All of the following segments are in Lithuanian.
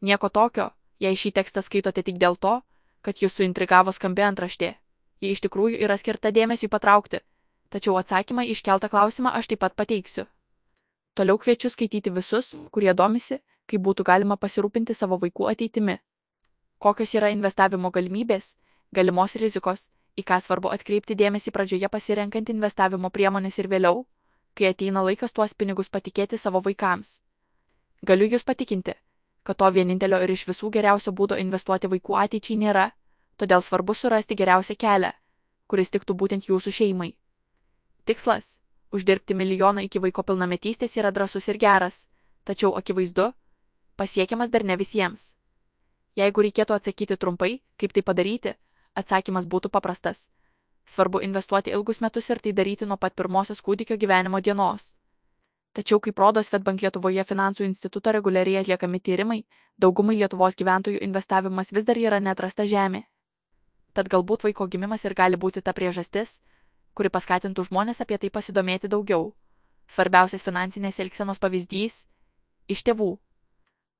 Nieko tokio, jei šį tekstą skaitote tik dėl to, kad jūs suintrigavo skambi antraštė. Ji iš tikrųjų yra skirta dėmesiui patraukti, tačiau atsakymą iškeltą klausimą aš taip pat pateiksiu. Toliau kviečiu skaityti visus, kurie domisi, kaip būtų galima pasirūpinti savo vaikų ateitimi. Kokios yra investavimo galimybės, galimos rizikos, į ką svarbu atkreipti dėmesį pradžioje pasirenkant investavimo priemonės ir vėliau, kai ateina laikas tuos pinigus patikėti savo vaikams. Galiu jūs patikinti, kad to vienintelio ir iš visų geriausio būdo investuoti vaikų ateičiai nėra, todėl svarbu surasti geriausią kelią, kuris tiktų būtent jūsų šeimai. Tikslas - uždirbti milijoną iki vaiko pilnametystės yra drasus ir geras, tačiau akivaizdu, pasiekiamas dar ne visiems. Jeigu reikėtų atsakyti trumpai, kaip tai padaryti, atsakymas būtų paprastas. Svarbu investuoti ilgus metus ir tai daryti nuo pat pirmosios kūdikio gyvenimo dienos. Tačiau, kaip rodo Svetbank Lietuvoje finansų instituto reguliariai atliekami tyrimai, daugumai Lietuvos gyventojų investavimas vis dar yra netrasta žemė. Tad galbūt vaiko gimimas ir gali būti ta priežastis, kuri paskatintų žmonės apie tai pasidomėti daugiau. Svarbiausias finansinės elgsenos pavyzdys - iš tėvų.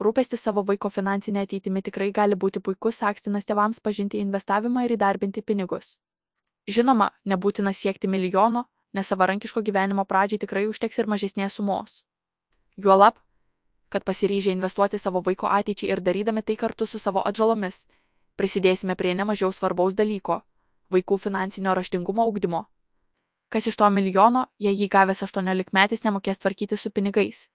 Rūpestis savo vaiko finansinė ateitimi tikrai gali būti puikus akstinas tėvams pažinti investavimą ir įdarbinti pinigus. Žinoma, nebūtina siekti milijono, nes savarankiško gyvenimo pradžiai tikrai užteks ir mažesnės sumos. Juolab, kad pasiryžę investuoti savo vaiko ateičiai ir darydami tai kartu su savo atžalomis, prisidėsime prie nemažiau svarbaus dalyko - vaikų finansinio raštingumo ugdymo. Kas iš to milijono, jei jį gavęs 18 metais nemokės tvarkyti su pinigais?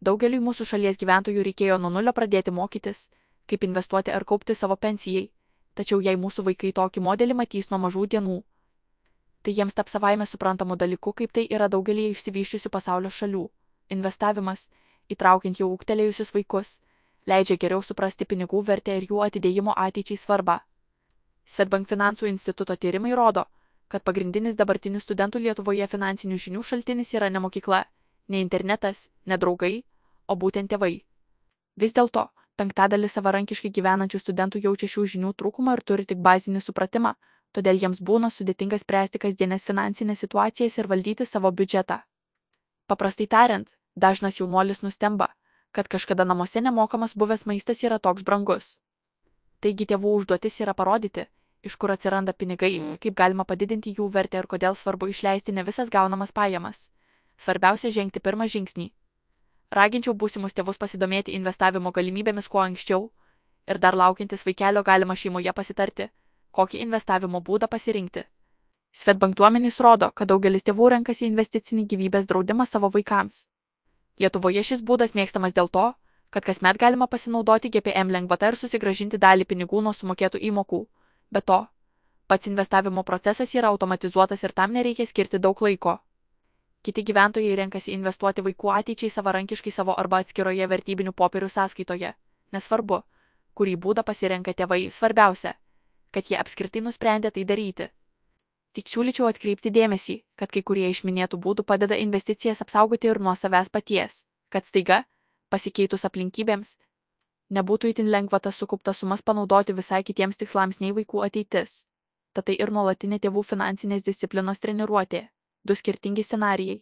Daugeliui mūsų šalies gyventojų reikėjo nuo nulio pradėti mokytis, kaip investuoti ar kaupti savo pensijai, tačiau jei mūsų vaikai tokį modelį matys nuo mažų dienų, tai jiems taps savaime suprantamu dalyku, kaip tai yra daugelį išsivyščiusių pasaulio šalių. Investavimas, įtraukiant jau ūgtelėjusius vaikus, leidžia geriau suprasti pinigų vertę ir jų atidėjimo ateičiai svarbą. Svetbank finansų instituto tyrimai rodo, kad pagrindinis dabartinių studentų Lietuvoje finansinių žinių šaltinis yra ne mokykla, ne internetas, ne draugai, o būtent tėvai. Vis dėlto, penktadalis savarankiškai gyvenančių studentų jaučia šių žinių trūkumą ir turi tik bazinį supratimą, todėl jiems būna sudėtinga spręsti kasdienės finansinės situacijas ir valdyti savo biudžetą. Paprastai tariant, dažnas jaunuolis nustemba, kad kažkada namuose nemokamas buvęs maistas yra toks brangus. Taigi tėvų užduotis yra parodyti, iš kur atsiranda pinigai, kaip galima padidinti jų vertę ir kodėl svarbu išleisti ne visas gaunamas pajamas. Svarbiausia žengti pirmą žingsnį raginčiau būsimus tėvus pasidomėti investavimo galimybėmis kuo anksčiau ir dar laukiantis vaikelio galima šeimoje pasitarti, kokį investavimo būdą pasirinkti. Svetbank duomenys rodo, kad daugelis tėvų renkasi investicinį gyvybės draudimą savo vaikams. Lietuvoje šis būdas mėgstamas dėl to, kad kasmet galima pasinaudoti GPM lengvata ir susigražinti dalį pinigų nuo sumokėtų įmokų. Be to, pats investavimo procesas yra automatizuotas ir tam nereikia skirti daug laiko. Kiti gyventojai renkasi investuoti vaikų ateičiai savarankiškai savo arba atskiroje vertybinių popierių sąskaitoje. Nesvarbu, kurį būdą pasirenka tėvai, svarbiausia, kad jie apskritai nusprendė tai daryti. Tik siūlyčiau atkreipti dėmesį, kad kai kurie iš minėtų būdų padeda investicijas apsaugoti ir nuo savęs paties, kad staiga, pasikeitus aplinkybėms, nebūtų itin lengva tas sukauptas sumas panaudoti visai kitiems tikslams nei vaikų ateitis. Tad tai ir nuolatinė tėvų finansinės disciplinos treniruotė du skirtingi scenarijai.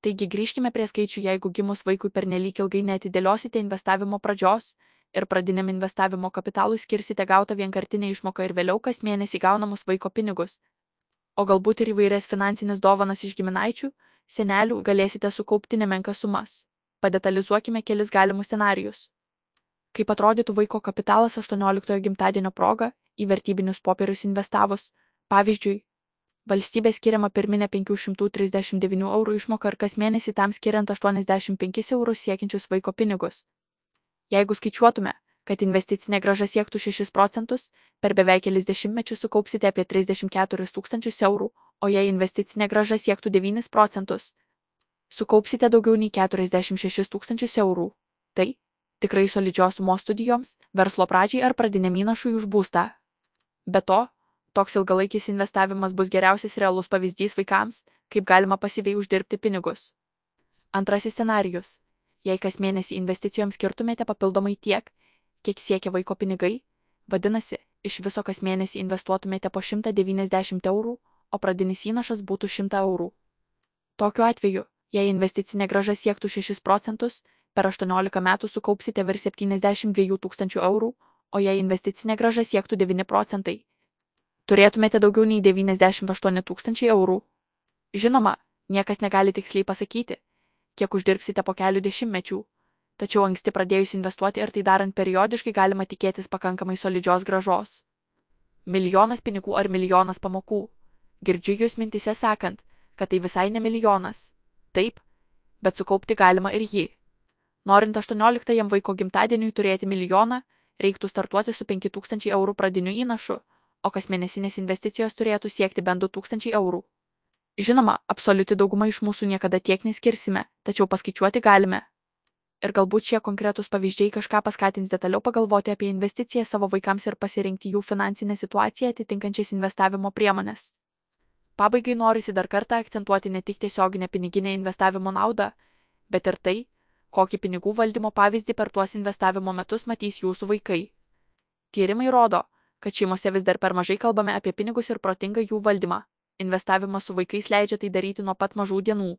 Taigi grįžkime prie skaičių, jeigu gimus vaikui per nelik ilgai netidėliosite investavimo pradžios ir pradiniam investavimo kapitalui skirsite gautą vienkartinę išmoką ir vėliau kas mėnesį gaunamus vaiko pinigus. O galbūt ir įvairias finansinės dovanas iš giminaičių, senelių galėsite sukaupti nemenkas sumas. Padetalizuokime kelis galimus scenarius. Kaip atrodytų vaiko kapitalas 18 gimtadienio proga į vertybinius popierius investavus, pavyzdžiui, Valstybė skiriama pirminė 539 eurų išmoka ir kas mėnesį tam skiriant 85 eurus siekiančius vaiko pinigus. Jeigu skaičiuotume, kad investicinė graža siektų 6 procentus, per beveik kelis dešimtmečius sukaupsite apie 34 tūkstančius eurų, o jei investicinė graža siektų 9 procentus, sukaupsite daugiau nei 46 tūkstančius eurų. Tai tikrai solidžios sumos studijoms, verslo pradžiai ar pradiniam įnašui už būstą. Be to, Toks ilgalaikis investavimas bus geriausias realus pavyzdys vaikams, kaip galima pasyviai uždirbti pinigus. Antrasis scenarius. Jei kas mėnesį investicijoms skirtumėte papildomai tiek, kiek siekia vaiko pinigai, vadinasi, iš viso kas mėnesį investuotumėte po 190 eurų, o pradinis įnašas būtų 100 eurų. Tokiu atveju, jei investicinė graža siektų 6 procentus, per 18 metų sukaupsite virš 72 tūkstančių eurų, o jei investicinė graža siektų 9 procentai, turėtumėte daugiau nei 98 tūkstančiai eurų. Žinoma, niekas negali tiksliai pasakyti, kiek uždirbsite po kelių dešimtmečių, tačiau anksti pradėjus investuoti ir tai darant periodiškai galima tikėtis pakankamai solidžios gražos. Milijonas pinigų ar milijonas pamokų. Girdžiu jūs mintise sakant, kad tai visai ne milijonas. Taip, bet sukaupti galima ir jį. Norint 18 vaiko gimtadieniui turėti milijoną, reiktų startuoti su 5000 eurų pradiniu įnašu, o kasmėnesinės investicijos turėtų siekti bent 2000 eurų. Žinoma, absoliuti dauguma iš mūsų niekada tiek neskirsime, tačiau paskaičiuoti galime. Ir galbūt šie konkretūs pavyzdžiai kažką paskatins detaliau pagalvoti apie investiciją savo vaikams ir pasirinkti jų finansinę situaciją atitinkančias investavimo priemonės. Pabaigai norisi dar kartą akcentuoti ne tik tiesioginę piniginę investavimo naudą, bet ir tai, kokį pinigų valdymo pavyzdį per tuos investavimo metus matys jūsų vaikai. Tyrimai rodo, kad šeimose vis dar per mažai kalbame apie pinigus ir protingą jų valdymą. Investavimas su vaikais leidžia tai daryti nuo pat mažų dienų.